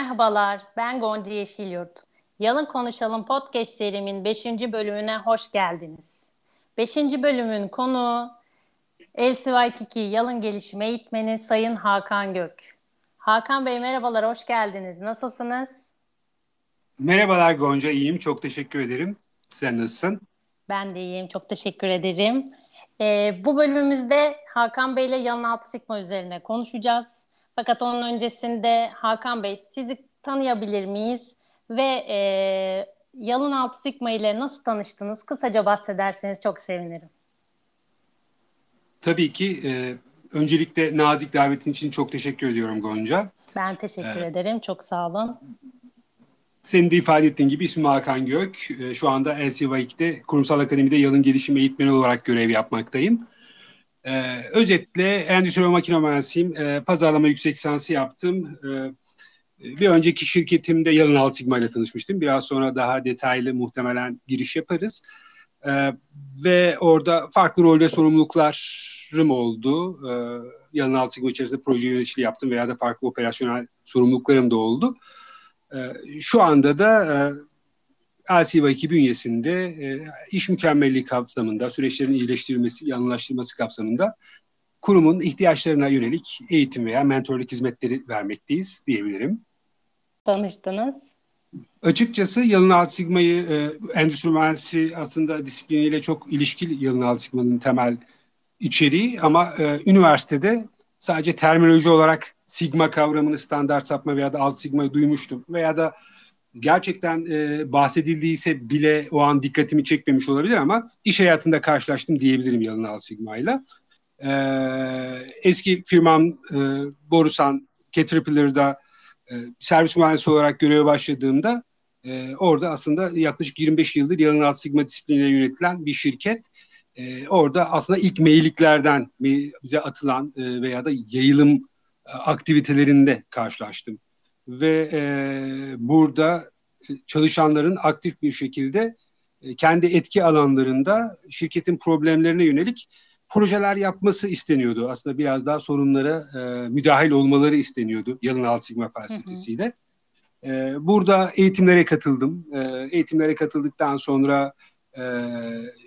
Merhabalar, ben Gonca Yeşilyurt. Yalın Konuşalım podcast serimin 5. bölümüne hoş geldiniz. 5. bölümün konuğu LCY2 Yalın Gelişim Eğitmeni Sayın Hakan Gök. Hakan Bey merhabalar, hoş geldiniz. Nasılsınız? Merhabalar Gonca, iyiyim. Çok teşekkür ederim. Sen nasılsın? Ben de iyiyim, çok teşekkür ederim. Ee, bu bölümümüzde Hakan Bey ile Yalın Altı Sigma üzerine konuşacağız. Fakat onun öncesinde Hakan Bey sizi tanıyabilir miyiz? Ve e, Yalın Altı Sigma ile nasıl tanıştınız? Kısaca bahsederseniz çok sevinirim. Tabii ki. E, öncelikle nazik davetin için çok teşekkür ediyorum Gonca. Ben teşekkür evet. ederim. Çok sağ olun. Senin de ifade ettiğin gibi ismim Hakan Gök. E, şu anda LCY2'de Kurumsal Akademi'de yalın gelişim eğitmeni olarak görev yapmaktayım. Ee, özetle endüstri makine mühendisiyim. Ee, pazarlama yüksek lisansı yaptım. Ee, bir önceki şirketimde Yalın Alt Sigma ile tanışmıştım. Biraz sonra daha detaylı muhtemelen giriş yaparız. Ee, ve orada farklı rol sorumluluklarım oldu. Ee, Yalın Alt Sigma içerisinde proje yöneticiliği yaptım veya da farklı operasyonel sorumluluklarım da oldu. Ee, şu anda da e, LCV2 bünyesinde e, iş mükemmelliği kapsamında, süreçlerin iyileştirilmesi, yanılaştırılması kapsamında kurumun ihtiyaçlarına yönelik eğitim veya mentorluk hizmetleri vermekteyiz diyebilirim. Tanıştınız. Açıkçası Yalın Alt Sigma'yı e, endüstri mühendisi aslında disipliniyle çok ilişkili Yalın Alt Sigma'nın temel içeriği ama e, üniversitede sadece terminoloji olarak Sigma kavramını standart sapma veya da Alt Sigma'yı duymuştum veya da gerçekten e, bahsedildiyse bile o an dikkatimi çekmemiş olabilir ama iş hayatında karşılaştım diyebilirim Yalın Al Sigma ile. E, eski firmam e, Borusan Caterpillar'da e, servis mühendisi olarak göreve başladığımda e, orada aslında yaklaşık 25 yıldır Yalın Al Sigma disiplinine yönetilen bir şirket. E, orada aslında ilk meyilliklerden bize atılan e, veya da yayılım e, aktivitelerinde karşılaştım ve e, burada çalışanların aktif bir şekilde e, kendi etki alanlarında şirketin problemlerine yönelik projeler yapması isteniyordu. Aslında biraz daha sorunlara e, müdahil olmaları isteniyordu Yalın Alt Sigma felsefesiyle. Hı hı. E, burada eğitimlere katıldım. E, eğitimlere katıldıktan sonra e,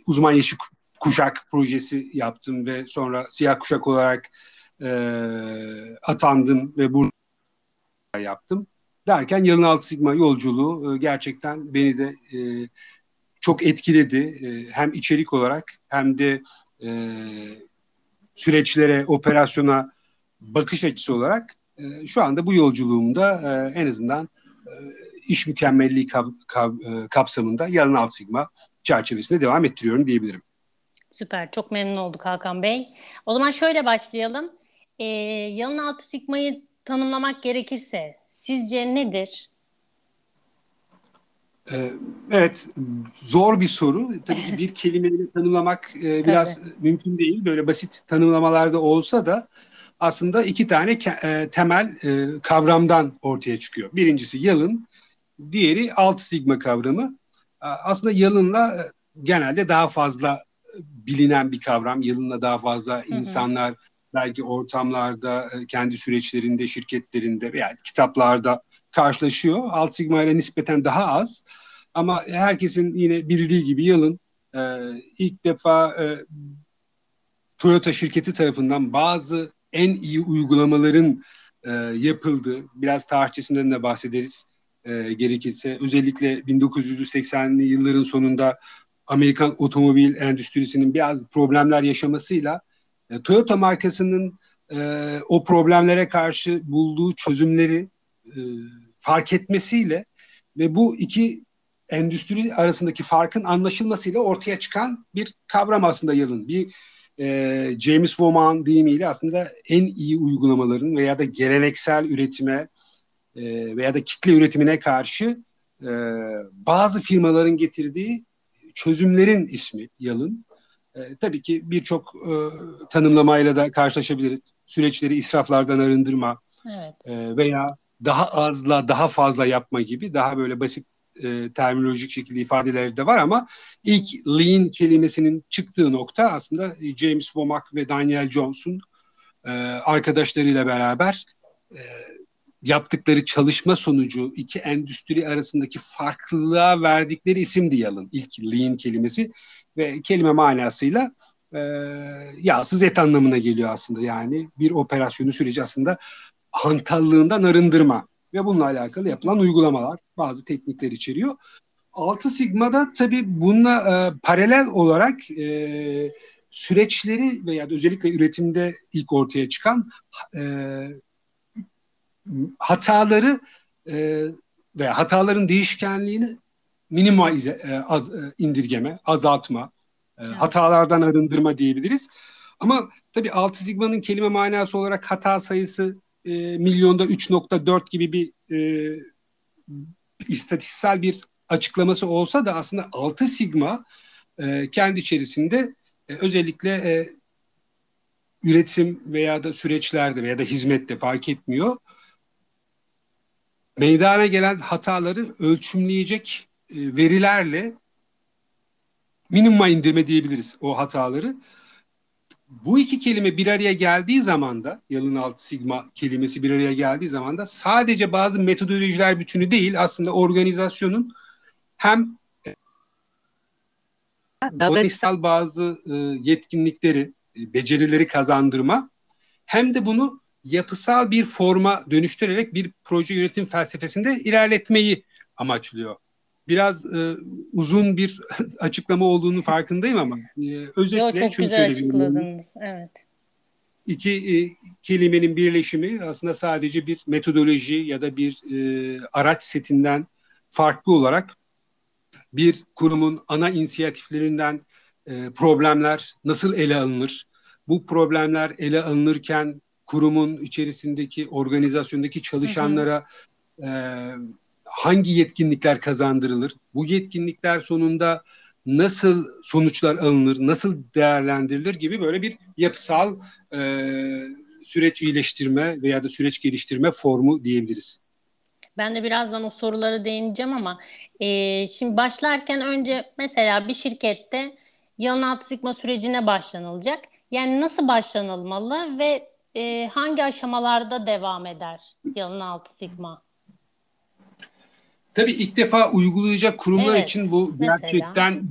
uzman yeşil kuşak projesi yaptım ve sonra siyah kuşak olarak e, atandım ve burada yaptım. Derken Yalın Altı Sigma yolculuğu e, gerçekten beni de e, çok etkiledi. E, hem içerik olarak hem de süreçlere, operasyona bakış açısı olarak e, şu anda bu yolculuğumda en azından iş mükemmelliği kap, kap, kapsamında Yalın Altı Sigma çerçevesinde devam ettiriyorum diyebilirim. Süper, çok memnun olduk Hakan Bey. O zaman şöyle başlayalım. Ee, Yalın Altı Sigma'yı tanımlamak gerekirse sizce nedir? Ee, evet, zor bir soru. Tabii ki bir kelimeyle tanımlamak e, biraz mümkün değil. Böyle basit tanımlamalarda olsa da aslında iki tane e, temel e, kavramdan ortaya çıkıyor. Birincisi yalın, diğeri alt sigma kavramı. Aslında yalınla genelde daha fazla bilinen bir kavram. Yalınla daha fazla insanlar belki ortamlarda, e, kendi süreçlerinde, şirketlerinde veya kitaplarda karşılaşıyor. Alt sigma ile nispeten daha az. Ama herkesin yine bildiği gibi yılın e, ilk defa e, Toyota şirketi tarafından bazı en iyi uygulamaların e, yapıldığı, biraz tarihçesinden de bahsederiz e, gerekirse. Özellikle 1980'li yılların sonunda Amerikan otomobil endüstrisinin biraz problemler yaşamasıyla e, Toyota markasının e, o problemlere karşı bulduğu çözümleri e, fark etmesiyle ve bu iki endüstri arasındaki farkın anlaşılmasıyla ortaya çıkan bir kavram aslında yılın. Bir e, James Woman deyimiyle aslında en iyi uygulamaların veya da geleneksel üretime e, veya da kitle üretimine karşı e, bazı firmaların getirdiği çözümlerin ismi yalın. E, tabii ki birçok e, tanımlamayla da karşılaşabiliriz. Süreçleri israflardan arındırma evet. e, veya daha azla daha fazla yapma gibi daha böyle basit e, terminolojik şekilde ifadeleri de var ama ilk lean kelimesinin çıktığı nokta aslında James Womack ve Daniel Johnson e, arkadaşlarıyla beraber e, yaptıkları çalışma sonucu iki endüstri arasındaki farklılığa verdikleri isimdi yalın. İlk lean kelimesi ve kelime manasıyla e, yağsız et anlamına geliyor aslında. Yani bir operasyonu süreci aslında hantallığından arındırma ve bununla alakalı yapılan uygulamalar bazı teknikler içeriyor. Altı Sigma'da tabii bununla e, paralel olarak e, süreçleri veya özellikle üretimde ilk ortaya çıkan e, hataları e, veya hataların değişkenliğini minimize, e, az, e, indirgeme, azaltma, e, evet. hatalardan arındırma diyebiliriz. Ama tabii Altı Sigma'nın kelime manası olarak hata sayısı e, milyonda 3.4 gibi bir e, istatistiksel bir açıklaması olsa da aslında 6 sigma e, kendi içerisinde e, özellikle e, üretim veya da süreçlerde veya da hizmette fark etmiyor. Meydana gelen hataları ölçümleyecek verilerle minimuma indirme diyebiliriz o hataları. Bu iki kelime bir araya geldiği zaman da yalın alt sigma kelimesi bir araya geldiği zaman da sadece bazı metodolojiler bütünü değil aslında organizasyonun hem davranışsal bazı e, yetkinlikleri, e, becerileri kazandırma hem de bunu yapısal bir forma dönüştürerek bir proje yönetim felsefesinde ilerletmeyi amaçlıyor biraz e, uzun bir açıklama olduğunu farkındayım ama e, özetle Yo, çok şunu güzel açıkladınız. Evet. İki e, kelimenin birleşimi aslında sadece bir metodoloji ya da bir e, araç setinden farklı olarak bir kurumun ana inisiyatiflerinden e, problemler nasıl ele alınır? Bu problemler ele alınırken kurumun içerisindeki organizasyondaki çalışanlara hı hı. E, hangi yetkinlikler kazandırılır? Bu yetkinlikler sonunda nasıl sonuçlar alınır, nasıl değerlendirilir gibi böyle bir yapısal e, süreç iyileştirme veya da süreç geliştirme formu diyebiliriz. Ben de birazdan o sorulara değineceğim ama e, şimdi başlarken önce mesela bir şirkette yalın altı sigma sürecine başlanılacak. Yani nasıl başlanılmalı ve e, hangi aşamalarda devam eder yalın altı sigma? Tabii ilk defa uygulayacak kurumlar evet, için bu gerçekten e,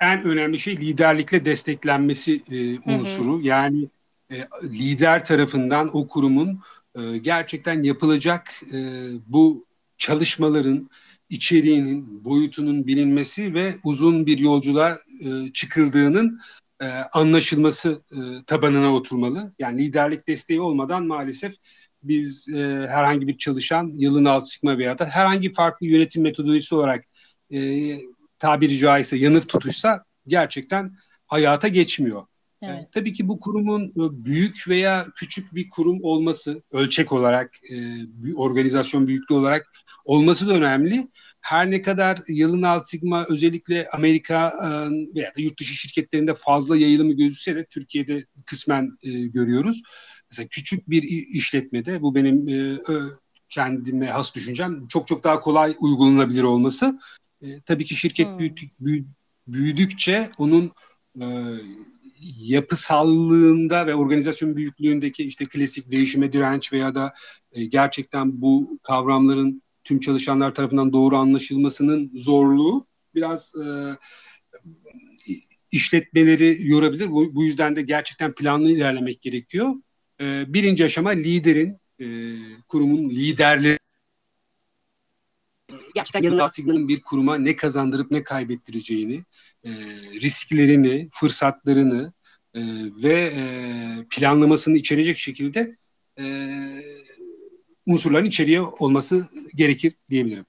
en önemli şey liderlikle desteklenmesi e, unsuru. Hı hı. Yani e, lider tarafından o kurumun e, gerçekten yapılacak e, bu çalışmaların içeriğinin, boyutunun bilinmesi ve uzun bir yolculuğa e, çıkıldığının e, anlaşılması e, tabanına oturmalı. Yani liderlik desteği olmadan maalesef biz e, herhangi bir çalışan yılın alt sigma veya da herhangi farklı yönetim metodolojisi olarak e, tabiri caizse yanık tutuşsa gerçekten hayata geçmiyor. Evet. Yani, tabii ki bu kurumun büyük veya küçük bir kurum olması ölçek olarak, e, organizasyon büyüklüğü olarak olması da önemli. Her ne kadar yılın alt sigma özellikle Amerika e, veya da yurt dışı şirketlerinde fazla yayılımı gözükse de Türkiye'de kısmen e, görüyoruz. Mesela küçük bir işletmede bu benim e, kendime has düşüncem çok çok daha kolay uygulanabilir olması. E, tabii ki şirket hmm. büyüdük, büyüdükçe onun e, yapısallığında ve organizasyon büyüklüğündeki işte klasik değişime direnç veya da e, gerçekten bu kavramların tüm çalışanlar tarafından doğru anlaşılmasının zorluğu biraz e, işletmeleri yorabilir. Bu, bu yüzden de gerçekten planlı ilerlemek gerekiyor. E, birinci aşama liderin, e, kurumun liderleri gerçekten bir kuruma ne kazandırıp ne kaybettireceğini, e, risklerini, fırsatlarını e, ve e, planlamasını içerecek şekilde e, unsurların içeriye olması gerekir diyebilirim.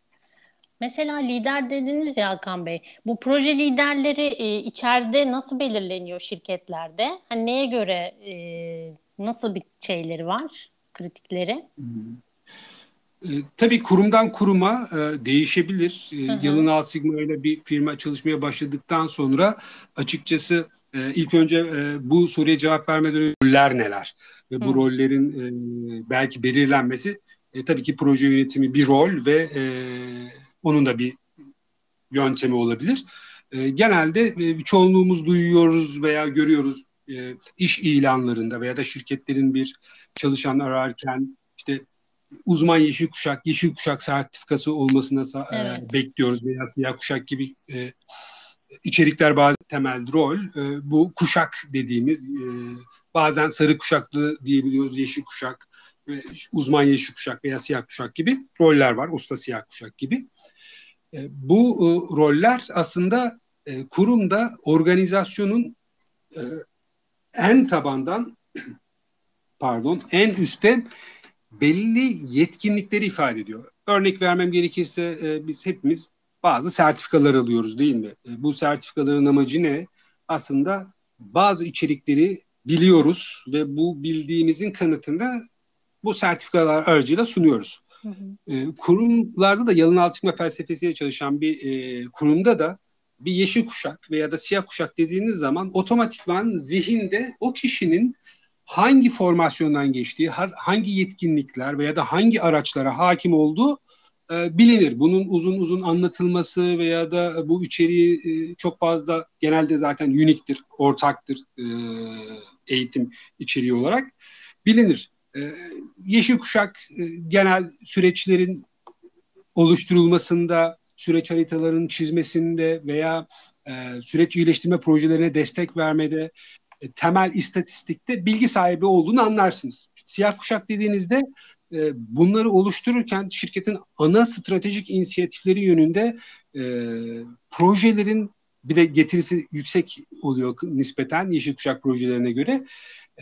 Mesela lider dediniz ya Hakan Bey. Bu proje liderleri e, içeride nasıl belirleniyor şirketlerde? Hani neye göre e, Nasıl bir şeyleri var, kritikleri? E, tabii kurumdan kuruma e, değişebilir. E, hı Yılın Alt Sigma ile bir firma çalışmaya başladıktan sonra açıkçası e, ilk önce e, bu soruya cevap vermeden roller neler? Ve bu hı. rollerin e, belki belirlenmesi e, tabii ki proje yönetimi bir rol ve e, onun da bir yöntemi olabilir. E, genelde e, çoğunluğumuz duyuyoruz veya görüyoruz e, iş ilanlarında veya da şirketlerin bir çalışan ararken işte uzman yeşil kuşak, yeşil kuşak sertifikası olmasına evet. e, bekliyoruz veya siyah kuşak gibi e, içerikler bazı temel rol. E, bu kuşak dediğimiz e, bazen sarı kuşaklı diyebiliyoruz, yeşil kuşak, e, uzman yeşil kuşak veya siyah kuşak gibi roller var, usta siyah kuşak gibi. E, bu e, roller aslında e, kurumda organizasyonun e, en tabandan pardon en üstte belli yetkinlikleri ifade ediyor. Örnek vermem gerekirse e, biz hepimiz bazı sertifikalar alıyoruz değil mi? E, bu sertifikaların amacı ne? Aslında bazı içerikleri biliyoruz ve bu bildiğimizin kanıtında bu sertifikalar aracıyla sunuyoruz. Hı hı. E, kurumlarda da yalın altı felsefesiyle çalışan bir e, kurumda da bir yeşil kuşak veya da siyah kuşak dediğiniz zaman otomatikman zihinde o kişinin hangi formasyondan geçtiği, hangi yetkinlikler veya da hangi araçlara hakim olduğu e, bilinir. Bunun uzun uzun anlatılması veya da bu içeriği e, çok fazla genelde zaten uniktir, ortaktır e, eğitim içeriği olarak bilinir. E, yeşil kuşak e, genel süreçlerin oluşturulmasında, süreç haritalarının çizmesinde veya e, süreç iyileştirme projelerine destek vermede e, temel istatistikte bilgi sahibi olduğunu anlarsınız. Siyah kuşak dediğinizde e, bunları oluştururken şirketin ana stratejik inisiyatifleri yönünde e, projelerin bir de getirisi yüksek oluyor nispeten yeşil kuşak projelerine göre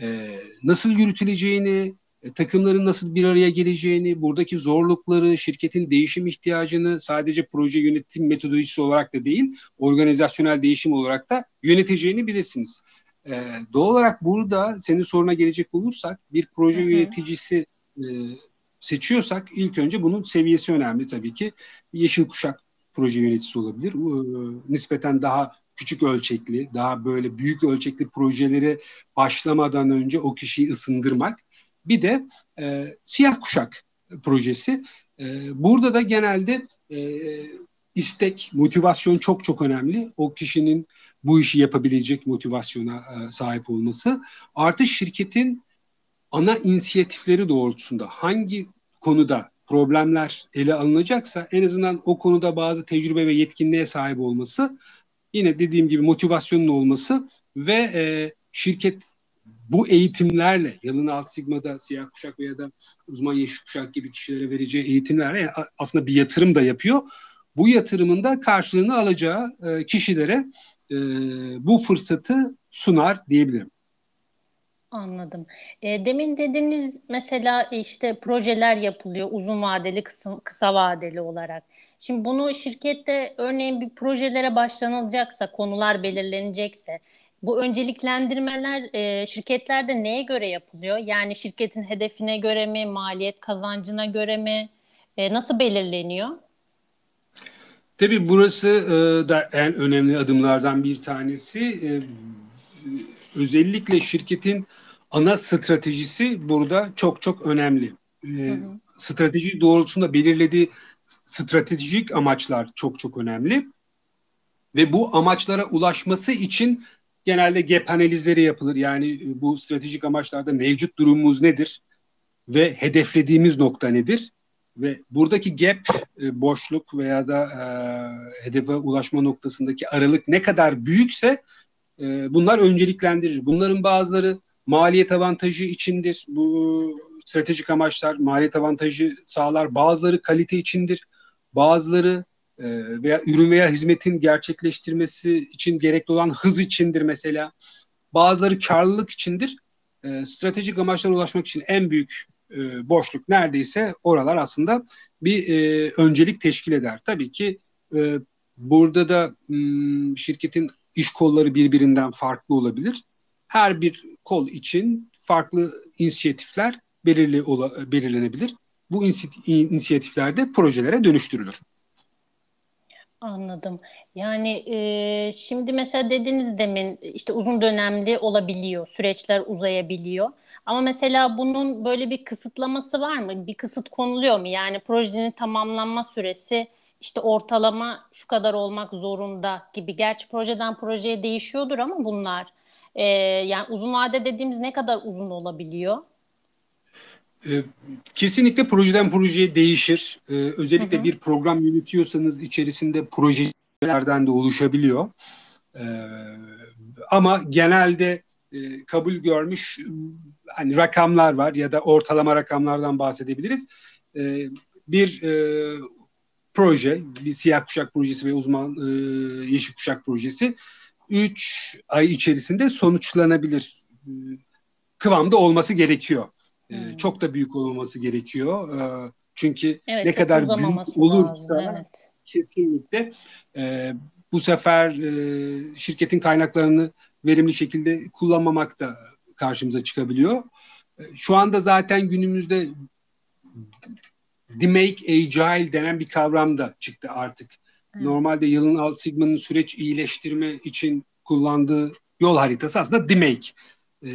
e, nasıl yürütüleceğini, e, takımların nasıl bir araya geleceğini, buradaki zorlukları, şirketin değişim ihtiyacını sadece proje yönetim metodolojisi olarak da değil, organizasyonel değişim olarak da yöneteceğini bilirsiniz. E, doğal olarak burada senin soruna gelecek olursak bir proje Hı-hı. yöneticisi e, seçiyorsak ilk önce bunun seviyesi önemli tabii ki. Yeşil kuşak proje yöneticisi olabilir. E, nispeten daha küçük ölçekli, daha böyle büyük ölçekli projeleri başlamadan önce o kişiyi ısındırmak. Bir de e, siyah kuşak projesi. E, burada da genelde e, istek, motivasyon çok çok önemli. O kişinin bu işi yapabilecek motivasyona e, sahip olması. Artı şirketin ana inisiyatifleri doğrultusunda hangi konuda problemler ele alınacaksa en azından o konuda bazı tecrübe ve yetkinliğe sahip olması yine dediğim gibi motivasyonun olması ve e, şirket bu eğitimlerle yalın alt sigmada siyah kuşak veya da uzman yeşil kuşak gibi kişilere vereceği eğitimlerle aslında bir yatırım da yapıyor. Bu yatırımın da karşılığını alacağı e, kişilere e, bu fırsatı sunar diyebilirim. Anladım. E, demin dediniz mesela işte projeler yapılıyor uzun vadeli, kısa, kısa vadeli olarak. Şimdi bunu şirkette örneğin bir projelere başlanılacaksa, konular belirlenecekse bu önceliklendirmeler e, şirketlerde neye göre yapılıyor? Yani şirketin hedefine göre mi, maliyet kazancına göre mi? E, nasıl belirleniyor? Tabii burası e, da en önemli adımlardan bir tanesi. E, özellikle şirketin ana stratejisi burada çok çok önemli. E, hı hı. Strateji doğrultusunda belirlediği stratejik amaçlar çok çok önemli. Ve bu amaçlara ulaşması için genelde gap analizleri yapılır. Yani e, bu stratejik amaçlarda mevcut durumumuz nedir ve hedeflediğimiz nokta nedir? Ve buradaki gap, e, boşluk veya da e, hedefe ulaşma noktasındaki aralık ne kadar büyükse e, bunlar önceliklendirir. Bunların bazıları maliyet avantajı içindir. Bu stratejik amaçlar maliyet avantajı sağlar. Bazıları kalite içindir. Bazıları e, veya ürün veya hizmetin gerçekleştirmesi için gerekli olan hız içindir mesela. Bazıları karlılık içindir. E, stratejik amaçlara ulaşmak için en büyük e, boşluk neredeyse oralar aslında bir e, öncelik teşkil eder. Tabii ki e, burada da m, hmm, şirketin iş kolları birbirinden farklı olabilir. Her bir kol için farklı inisiyatifler belirli ola, belirlenebilir. Bu inisiyatifler de projelere dönüştürülür. Anladım. Yani e, şimdi mesela dediniz demin işte uzun dönemli olabiliyor, süreçler uzayabiliyor. Ama mesela bunun böyle bir kısıtlaması var mı? Bir kısıt konuluyor mu? Yani projenin tamamlanma süresi işte ortalama şu kadar olmak zorunda gibi. Gerçi projeden projeye değişiyordur ama bunlar e, yani uzun vade dediğimiz ne kadar uzun olabiliyor? Ee, kesinlikle projeden projeye değişir. Ee, özellikle hı hı. bir program yönetiyorsanız içerisinde projelerden de oluşabiliyor. Ee, ama genelde e, kabul görmüş hani rakamlar var ya da ortalama rakamlardan bahsedebiliriz. bir e, proje, bir siyah kuşak projesi ve uzman e, yeşil kuşak projesi 3 ay içerisinde sonuçlanabilir kıvamda olması gerekiyor. Hmm. Çok da büyük olmaması gerekiyor. çünkü evet, ne kadar büyük olursa lazım, evet. kesinlikle bu sefer şirketin kaynaklarını verimli şekilde kullanmamak da karşımıza çıkabiliyor. Şu anda zaten günümüzde Demake Agile denen bir kavram da çıktı artık. Evet. Normalde yılın alt sigmanın süreç iyileştirme için kullandığı yol haritası aslında Demake. E,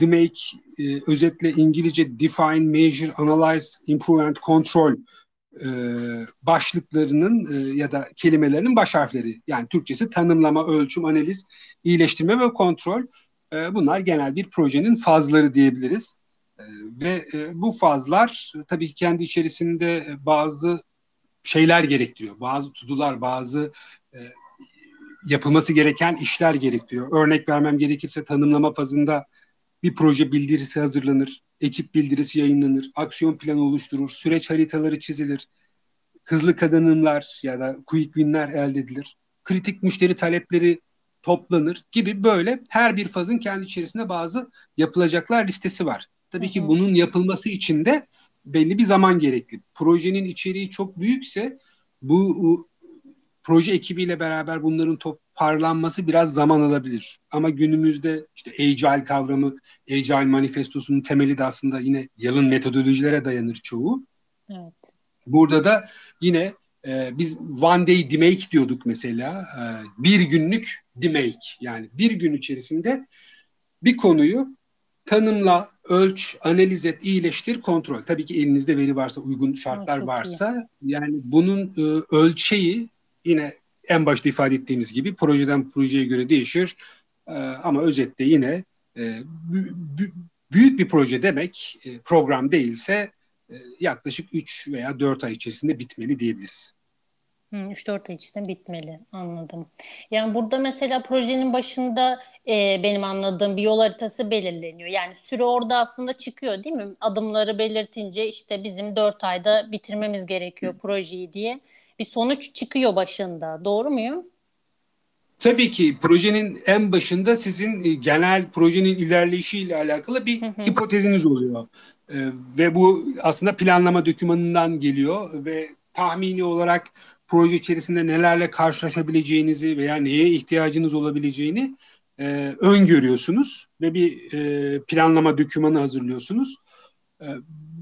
Demake e, özetle İngilizce Define, Measure, Analyze, Improve and Control e, başlıklarının e, ya da kelimelerinin baş harfleri. Yani Türkçesi tanımlama, ölçüm, analiz, iyileştirme ve kontrol. E, bunlar genel bir projenin fazları diyebiliriz. E, ve e, bu fazlar tabii ki kendi içerisinde bazı şeyler gerektiriyor. Bazı tudular, bazı e, yapılması gereken işler gerektiriyor. Örnek vermem gerekirse tanımlama fazında bir proje bildirisi hazırlanır, ekip bildirisi yayınlanır, aksiyon planı oluşturur, süreç haritaları çizilir, hızlı kazanımlar ya da quick win'ler elde edilir, kritik müşteri talepleri toplanır gibi böyle her bir fazın kendi içerisinde bazı yapılacaklar listesi var. Tabii ki bunun yapılması için de belli bir zaman gerekli. Projenin içeriği çok büyükse bu proje ekibiyle beraber bunların toparlanması biraz zaman alabilir. Ama günümüzde işte Agile kavramı, Agile manifestosunun temeli de aslında yine yalın metodolojilere dayanır çoğu. Evet. Burada da yine e, biz one day demake diyorduk mesela. E, bir günlük demake yani bir gün içerisinde bir konuyu tanımla, ölç, analiz et, iyileştir, kontrol. Tabii ki elinizde veri varsa, uygun şartlar ha, varsa iyi. yani bunun e, ölçeği yine en başta ifade ettiğimiz gibi projeden projeye göre değişir. E, ama özetle yine e, büyük bir proje demek e, program değilse e, yaklaşık 3 veya 4 ay içerisinde bitmeli diyebiliriz. 3-4 ay içinde bitmeli anladım. Yani burada mesela projenin başında e, benim anladığım bir yol haritası belirleniyor. Yani süre orada aslında çıkıyor değil mi? Adımları belirtince işte bizim 4 ayda bitirmemiz gerekiyor projeyi diye bir sonuç çıkıyor başında. Doğru muyum? Tabii ki projenin en başında sizin e, genel projenin ilerleyişiyle alakalı bir hipoteziniz oluyor. Ee, ve bu aslında planlama dokümanından geliyor ve tahmini olarak proje içerisinde nelerle karşılaşabileceğinizi veya neye ihtiyacınız olabileceğini e, öngörüyorsunuz ve bir e, planlama dokümanı hazırlıyorsunuz. E,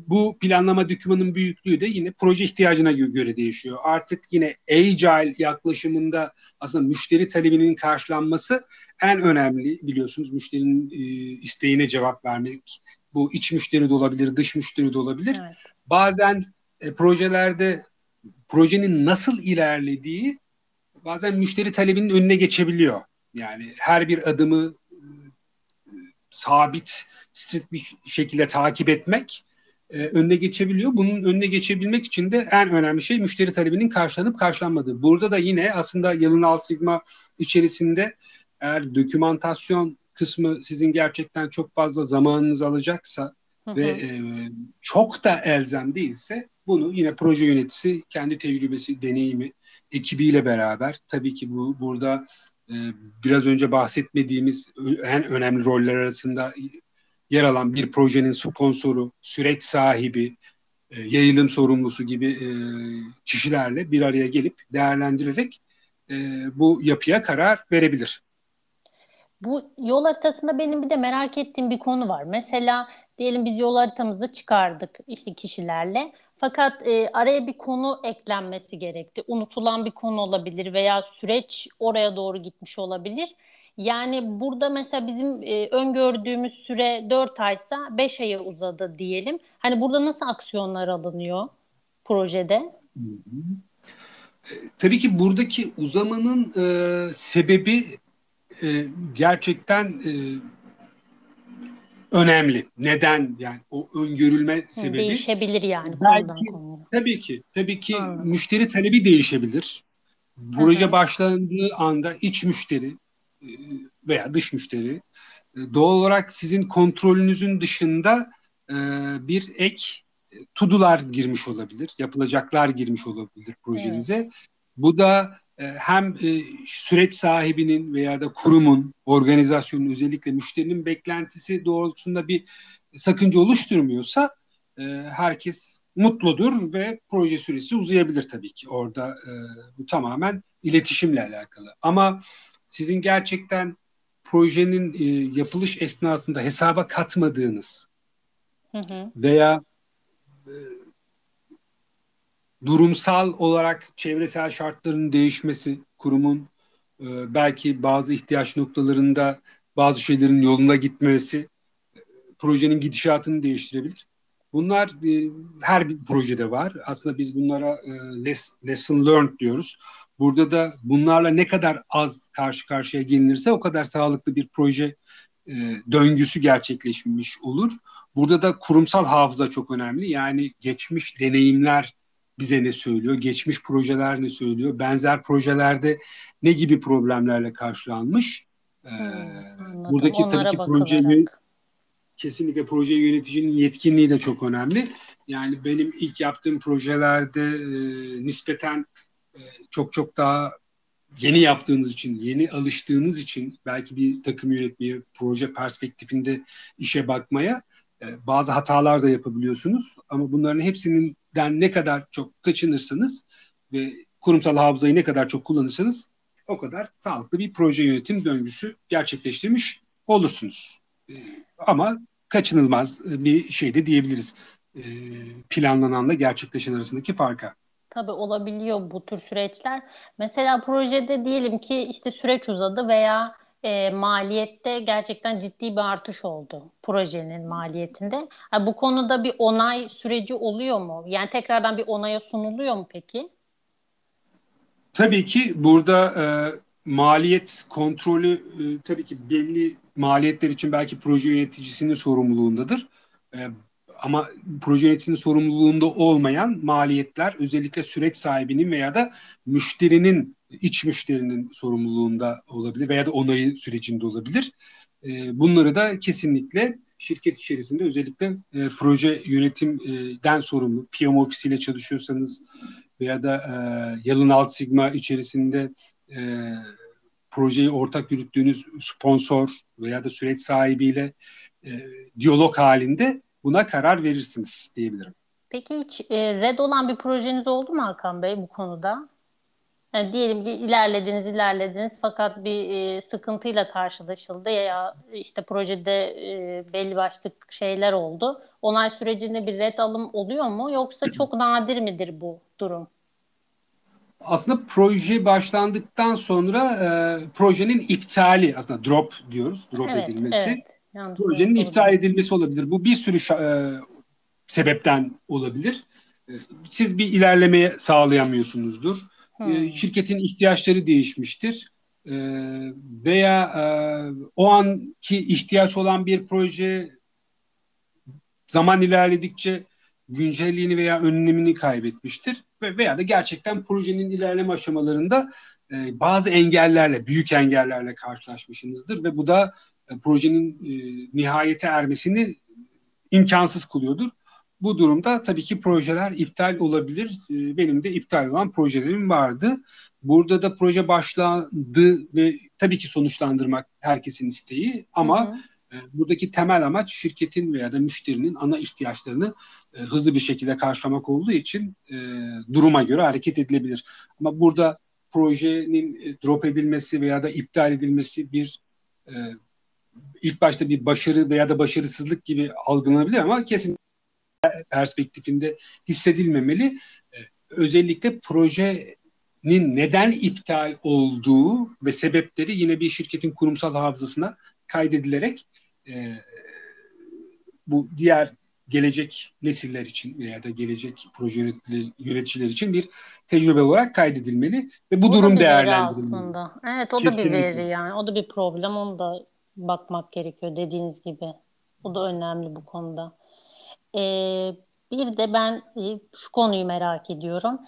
bu planlama dokümanın büyüklüğü de yine proje ihtiyacına göre değişiyor. Artık yine agile yaklaşımında aslında müşteri talebinin karşılanması en önemli biliyorsunuz müşterinin e, isteğine cevap vermek. Bu iç müşteri de olabilir, dış müşteri de olabilir. Evet. Bazen e, projelerde projenin nasıl ilerlediği bazen müşteri talebinin önüne geçebiliyor. Yani her bir adımı e, sabit, strict bir şekilde takip etmek e, önüne geçebiliyor. Bunun önüne geçebilmek için de en önemli şey müşteri talebinin karşılanıp karşılanmadığı. Burada da yine aslında yalın alt sigma içerisinde eğer dokümantasyon kısmı sizin gerçekten çok fazla zamanınızı alacaksa hı hı. ve e, çok da elzem değilse bunu yine proje yöneticisi kendi tecrübesi, deneyimi, ekibiyle beraber tabii ki bu burada e, biraz önce bahsetmediğimiz en önemli roller arasında yer alan bir projenin sponsoru, süreç sahibi, e, yayılım sorumlusu gibi e, kişilerle bir araya gelip değerlendirerek e, bu yapıya karar verebilir. Bu yol haritasında benim bir de merak ettiğim bir konu var. Mesela diyelim biz yol haritamızı çıkardık işte kişilerle. Fakat e, araya bir konu eklenmesi gerekti. Unutulan bir konu olabilir veya süreç oraya doğru gitmiş olabilir. Yani burada mesela bizim e, öngördüğümüz süre 4 aysa 5 aya uzadı diyelim. Hani burada nasıl aksiyonlar alınıyor projede? Hı hı. E, tabii ki buradaki uzamanın e, sebebi e, gerçekten e, önemli. Neden yani o öngörülme sebebi değişebilir yani belki tabii ki tabii ki Anladım. müşteri talebi değişebilir. Proje başlandığı anda iç müşteri veya dış müşteri e, doğal olarak sizin kontrolünüzün dışında e, bir ek tudular girmiş olabilir, yapılacaklar girmiş olabilir projenize. Evet. Bu da hem süreç sahibinin veya da kurumun, organizasyonun özellikle müşterinin beklentisi doğrultusunda bir sakınca oluşturmuyorsa herkes mutludur ve proje süresi uzayabilir tabii ki. Orada bu tamamen iletişimle alakalı. Ama sizin gerçekten projenin yapılış esnasında hesaba katmadığınız hı hı. veya durumsal olarak çevresel şartların değişmesi, kurumun e, belki bazı ihtiyaç noktalarında bazı şeylerin yoluna gitmesi e, projenin gidişatını değiştirebilir. Bunlar e, her bir projede var. Aslında biz bunlara e, les, lesson learned diyoruz. Burada da bunlarla ne kadar az karşı karşıya gelinirse o kadar sağlıklı bir proje e, döngüsü gerçekleşmiş olur. Burada da kurumsal hafıza çok önemli. Yani geçmiş deneyimler bize ne söylüyor, geçmiş projeler ne söylüyor, benzer projelerde ne gibi problemlerle karşılanmış. Ee, buradaki Onlara tabii ki proje kesinlikle proje yöneticinin yetkinliği de çok önemli. Yani benim ilk yaptığım projelerde e, nispeten çok çok daha yeni yaptığınız için, yeni alıştığınız için belki bir takım yönetmeye, proje perspektifinde işe bakmaya e, bazı hatalar da yapabiliyorsunuz. Ama bunların hepsinin den ne kadar çok kaçınırsanız ve kurumsal hafızayı ne kadar çok kullanırsanız o kadar sağlıklı bir proje yönetim döngüsü gerçekleştirmiş olursunuz. Ee, ama kaçınılmaz bir şey de diyebiliriz. Planlananla gerçekleşen arasındaki farka. Tabii olabiliyor bu tür süreçler. Mesela projede diyelim ki işte süreç uzadı veya e, maliyette gerçekten ciddi bir artış oldu projenin maliyetinde. Yani bu konuda bir onay süreci oluyor mu? Yani tekrardan bir onaya sunuluyor mu peki? Tabii ki burada e, maliyet kontrolü e, tabii ki belli maliyetler için belki proje yöneticisinin sorumluluğundadır. E, ama proje yöneticisinin sorumluluğunda olmayan maliyetler özellikle süreç sahibinin veya da müşterinin iç müşterinin sorumluluğunda olabilir veya da onayı sürecinde olabilir. E, bunları da kesinlikle şirket içerisinde özellikle e, proje yönetimden sorumlu PM ofisiyle çalışıyorsanız veya da e, Yalın Alt Sigma içerisinde e, projeyi ortak yürüttüğünüz sponsor veya da süreç sahibiyle e, diyalog halinde buna karar verirsiniz diyebilirim. Peki hiç e, red olan bir projeniz oldu mu Hakan Bey bu konuda? Yani diyelim ki ilerlediniz ilerlediniz fakat bir e, sıkıntıyla karşılaşıldı ya işte projede e, belli başlı şeyler oldu. Onay sürecinde bir red alım oluyor mu yoksa çok nadir midir bu durum? Aslında proje başlandıktan sonra e, projenin iptali aslında drop diyoruz, drop evet, edilmesi. Evet. Yanlış projenin iptal edilmesi olabilir. Bu bir sürü e, sebepten olabilir. E, siz bir ilerlemeye sağlayamıyorsunuzdur Hmm. Şirketin ihtiyaçları değişmiştir. E, veya e, o anki ihtiyaç olan bir proje zaman ilerledikçe güncelliğini veya önlemini kaybetmiştir ve veya da gerçekten projenin ilerleme aşamalarında e, bazı engellerle, büyük engellerle karşılaşmışsınızdır ve bu da e, projenin e, nihayete ermesini imkansız kılıyordur. Bu durumda tabii ki projeler iptal olabilir. Ee, benim de iptal olan projelerim vardı. Burada da proje başladı ve tabii ki sonuçlandırmak herkesin isteği ama hı hı. E, buradaki temel amaç şirketin veya da müşterinin ana ihtiyaçlarını e, hızlı bir şekilde karşılamak olduğu için e, duruma göre hareket edilebilir. Ama burada projenin drop edilmesi veya da iptal edilmesi bir ilk başta bir başarı veya da başarısızlık gibi algılanabilir ama kesin perspektifinde hissedilmemeli. Ee, özellikle projenin neden iptal olduğu ve sebepleri yine bir şirketin kurumsal hafızasına kaydedilerek e, bu diğer gelecek nesiller için veya da gelecek proje yöneticiler için bir tecrübe olarak kaydedilmeli ve bu o durum değerlendirilmeli. aslında. Evet o Kesinlikle. da bir veri yani. O da bir problem. Onu da bakmak gerekiyor dediğiniz gibi. Bu da önemli bu konuda. Ee, bir de ben e, şu konuyu merak ediyorum.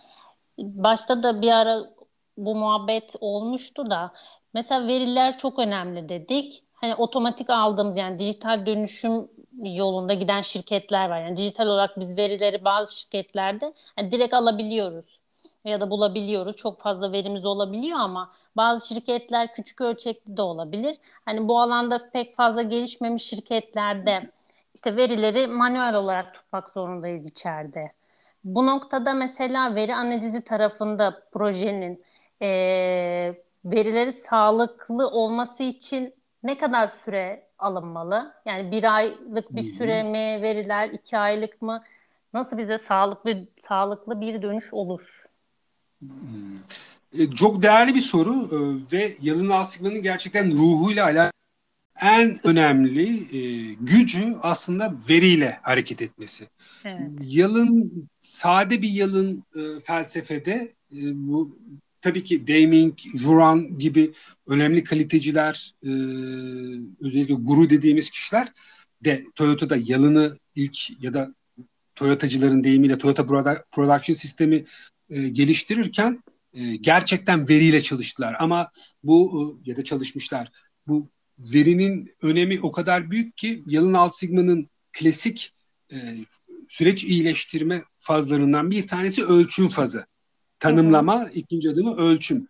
Başta da bir ara bu muhabbet olmuştu da mesela veriler çok önemli dedik. Hani otomatik aldığımız yani dijital dönüşüm yolunda giden şirketler var. Yani dijital olarak biz verileri bazı şirketlerde yani direkt alabiliyoruz ya da bulabiliyoruz. Çok fazla verimiz olabiliyor ama bazı şirketler küçük ölçekli de olabilir. Hani bu alanda pek fazla gelişmemiş şirketlerde işte verileri manuel olarak tutmak zorundayız içeride. Bu noktada mesela veri analizi tarafında projenin e, verileri sağlıklı olması için ne kadar süre alınmalı? Yani bir aylık bir süre mi veriler, iki aylık mı? Nasıl bize sağlıklı sağlıklı bir dönüş olur? E, çok değerli bir soru e, ve Yalın Alsigman'ın gerçekten ruhuyla alakalı en önemli e, gücü aslında veriyle hareket etmesi. Evet. Yalın sade bir yalın e, felsefede e, bu tabii ki Deming, Juran gibi önemli kaliteciler, e, özellikle guru dediğimiz kişiler de Toyota'da yalını ilk ya da Toyotacıların deyimiyle Toyota Production Sistemi e, geliştirirken e, gerçekten veriyle çalıştılar. Ama bu e, ya da çalışmışlar. Bu verinin önemi o kadar büyük ki Yalın Alt Sigma'nın klasik e, süreç iyileştirme fazlarından bir tanesi ölçüm fazı. Tanımlama, hı hı. ikinci adımı ölçüm.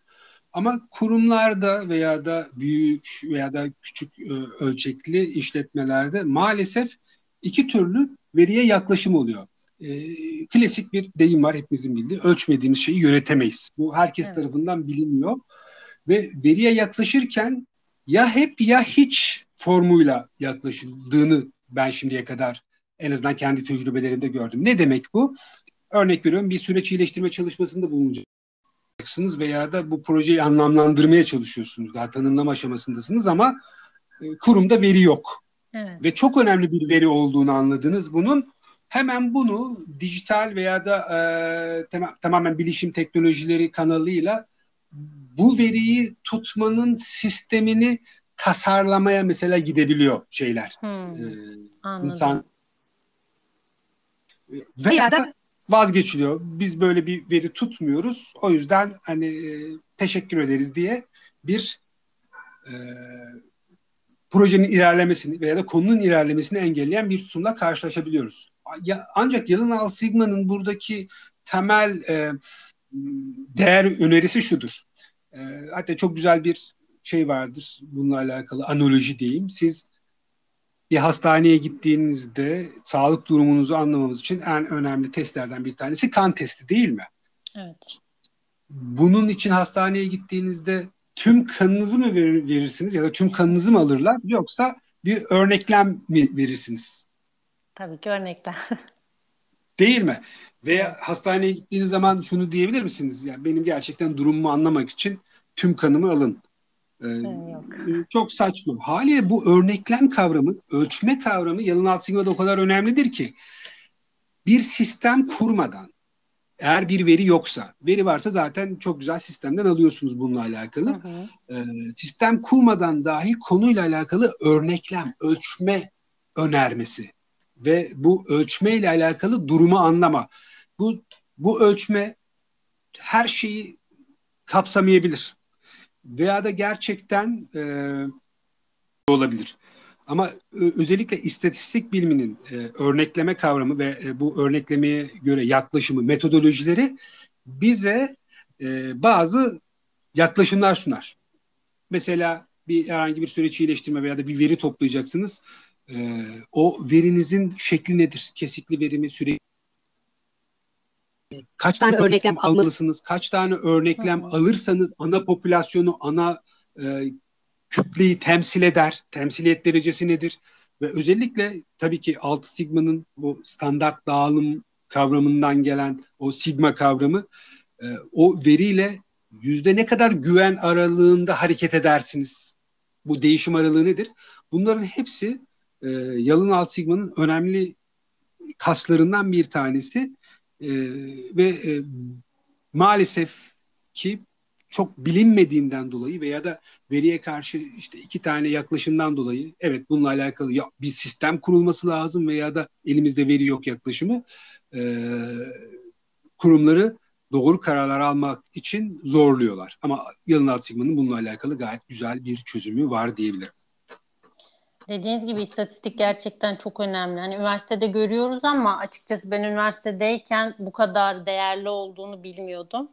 Ama kurumlarda veya da büyük veya da küçük e, ölçekli işletmelerde maalesef iki türlü veriye yaklaşım oluyor. E, klasik bir deyim var hepimizin bildiği. Ölçmediğimiz şeyi yönetemeyiz. Bu herkes evet. tarafından biliniyor. Ve veriye yaklaşırken ya hep ya hiç formuyla yaklaşıldığını ben şimdiye kadar en azından kendi tecrübelerimde gördüm. Ne demek bu? Örnek veriyorum bir süreç iyileştirme çalışmasında bulunacaksınız veya da bu projeyi anlamlandırmaya çalışıyorsunuz. Daha tanımlama aşamasındasınız ama e, kurumda veri yok. Evet. Ve çok önemli bir veri olduğunu anladınız bunun. Hemen bunu dijital veya da e, tem- tamamen bilişim teknolojileri kanalıyla bu veriyi tutmanın sistemini tasarlamaya mesela gidebiliyor şeyler. Hmm, ee, insan veya da vazgeçiliyor. Biz böyle bir veri tutmuyoruz. O yüzden hani e, teşekkür ederiz diye bir e, projenin ilerlemesini veya da konunun ilerlemesini engelleyen bir tutumla karşılaşabiliyoruz. Ya, ancak Yalın Al Sigma'nın buradaki temel e, değer önerisi şudur. E, hatta çok güzel bir şey vardır bununla alakalı analoji diyeyim. Siz bir hastaneye gittiğinizde sağlık durumunuzu anlamamız için en önemli testlerden bir tanesi kan testi değil mi? Evet. Bunun için hastaneye gittiğinizde tüm kanınızı mı verir, verirsiniz ya da tüm kanınızı mı alırlar yoksa bir örneklem mi verirsiniz? Tabii ki örneklem. Değil mi? Veya hastaneye gittiğiniz zaman şunu diyebilir misiniz? Yani benim gerçekten durumumu anlamak için tüm kanımı alın. Ee, Yok. Çok saçma. Haliyle bu örneklem kavramı, ölçme kavramı Yalın Altsinga'da o kadar önemlidir ki bir sistem kurmadan eğer bir veri yoksa, veri varsa zaten çok güzel sistemden alıyorsunuz bununla alakalı. Hı hı. Ee, sistem kurmadan dahi konuyla alakalı örneklem, ölçme önermesi ve bu ölçme ile alakalı durumu anlama. Bu bu ölçme her şeyi kapsamayabilir veya da gerçekten e, olabilir. Ama e, özellikle istatistik biliminin e, örnekleme kavramı ve e, bu örneklemeye göre yaklaşımı, metodolojileri bize e, bazı yaklaşımlar sunar. Mesela bir herhangi bir süreç iyileştirme veya da bir veri toplayacaksınız. E, o verinizin şekli nedir? Kesikli verimi, sürekli kaç tane örneklem almalısınız, kaç tane örneklem alırsanız ana popülasyonu, ana e, kütleyi temsil eder, temsiliyet derecesi nedir? Ve özellikle tabii ki 6 sigmanın o standart dağılım kavramından gelen o sigma kavramı e, o veriyle yüzde ne kadar güven aralığında hareket edersiniz? Bu değişim aralığı nedir? Bunların hepsi e, yalın alt sigmanın önemli kaslarından bir tanesi e, ve e, maalesef ki çok bilinmediğinden dolayı veya da veriye karşı işte iki tane yaklaşımdan dolayı evet bununla alakalı ya bir sistem kurulması lazım veya da elimizde veri yok yaklaşımı e, kurumları doğru kararlar almak için zorluyorlar. Ama Yalın Alt Sigma'nın bununla alakalı gayet güzel bir çözümü var diyebilirim. Dediğiniz gibi istatistik gerçekten çok önemli. Hani üniversitede görüyoruz ama açıkçası ben üniversitedeyken bu kadar değerli olduğunu bilmiyordum.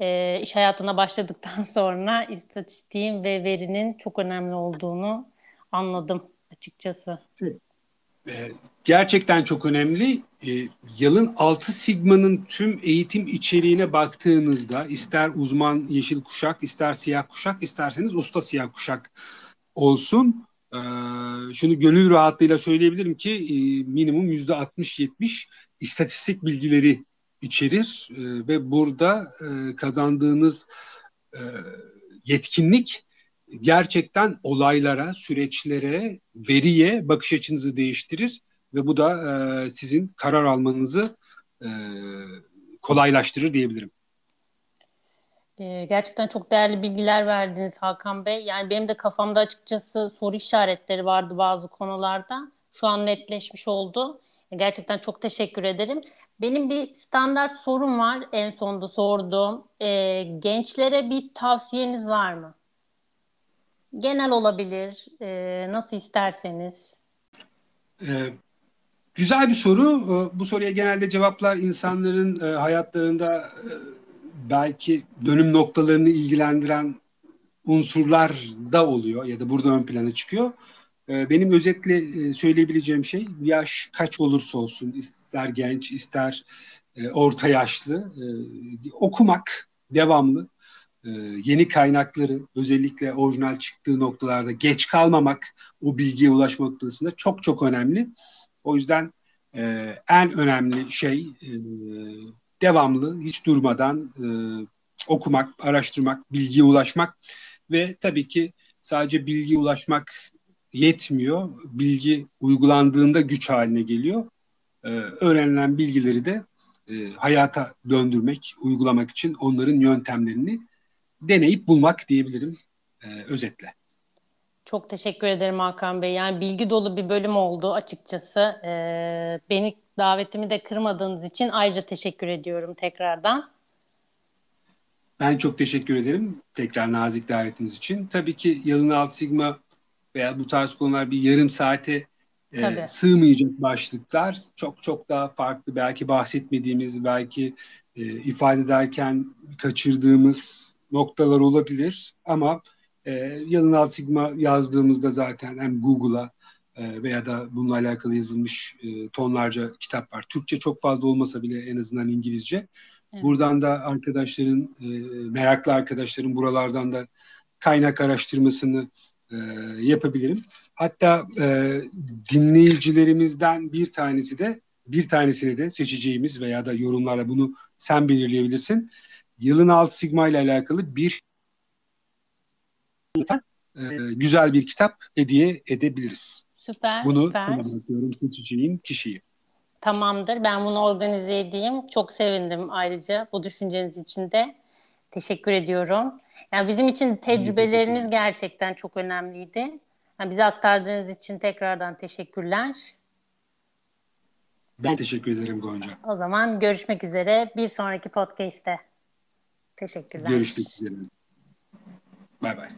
E, iş hayatına başladıktan sonra istatistiğin ve verinin çok önemli olduğunu anladım açıkçası. Ee, gerçekten çok önemli. Ee, yılın 6 Sigma'nın tüm eğitim içeriğine baktığınızda ister uzman yeşil kuşak, ister siyah kuşak, isterseniz usta siyah kuşak olsun. Ee, şunu gönül rahatlığıyla söyleyebilirim ki e, minimum yüzde 60-70 istatistik bilgileri içerir e, ve burada e, kazandığınız e, yetkinlik gerçekten olaylara, süreçlere, veriye bakış açınızı değiştirir ve bu da sizin karar almanızı kolaylaştırır diyebilirim. E, gerçekten çok değerli bilgiler verdiniz Hakan Bey. Yani benim de kafamda açıkçası soru işaretleri vardı bazı konularda. Şu an netleşmiş oldu. Gerçekten çok teşekkür ederim. Benim bir standart sorum var en sonda sorduğum. E, gençlere bir tavsiyeniz var mı? Genel olabilir, e, nasıl isterseniz. Ee, güzel bir soru. Bu soruya genelde cevaplar insanların e, hayatlarında e, belki dönüm noktalarını ilgilendiren unsurlar da oluyor ya da burada ön plana çıkıyor. Ee, benim özetle e, söyleyebileceğim şey yaş kaç olursa olsun ister genç ister e, orta yaşlı e, okumak devamlı yeni kaynakları özellikle orijinal çıktığı noktalarda geç kalmamak o bilgiye ulaşma noktasında çok çok önemli. O yüzden en önemli şey devamlı hiç durmadan okumak, araştırmak, bilgiye ulaşmak ve tabii ki sadece bilgiye ulaşmak yetmiyor. Bilgi uygulandığında güç haline geliyor. Ee, öğrenilen bilgileri de e, hayata döndürmek, uygulamak için onların yöntemlerini deneyip bulmak diyebilirim e, özetle. Çok teşekkür ederim Hakan Bey. Yani bilgi dolu bir bölüm oldu açıkçası. Ee, beni davetimi de kırmadığınız için ayrıca teşekkür ediyorum tekrardan. Ben çok teşekkür ederim tekrar nazik davetiniz için. Tabii ki Yalın Alt Sigma veya bu tarz konular bir yarım saate e, sığmayacak başlıklar. Çok çok daha farklı belki bahsetmediğimiz belki e, ifade ederken kaçırdığımız noktalar olabilir ama e, Yalın Alt Sigma yazdığımızda zaten hem Google'a e, veya da bununla alakalı yazılmış e, tonlarca kitap var. Türkçe çok fazla olmasa bile en azından İngilizce. Evet. Buradan da arkadaşların, e, meraklı arkadaşların buralardan da kaynak araştırmasını e, yapabilirim. Hatta e, dinleyicilerimizden bir tanesi de bir tanesini de seçeceğimiz veya da yorumlarla bunu sen belirleyebilirsin. Yılın alt sigma ile alakalı bir e, güzel bir kitap hediye edebiliriz. Süper. Bunu süper. kullanıyorum seçeceğin kişiyi. Tamamdır. Ben bunu organize edeyim. Çok sevindim ayrıca bu düşünceniz için de. Teşekkür ediyorum. Yani bizim için tecrübeleriniz gerçekten çok önemliydi. Yani bize aktardığınız için tekrardan teşekkürler. Ben teşekkür ederim Gonca. O zaman görüşmek üzere bir sonraki podcast'te. Teşekkürler. Görüşmek üzere. Bay bay.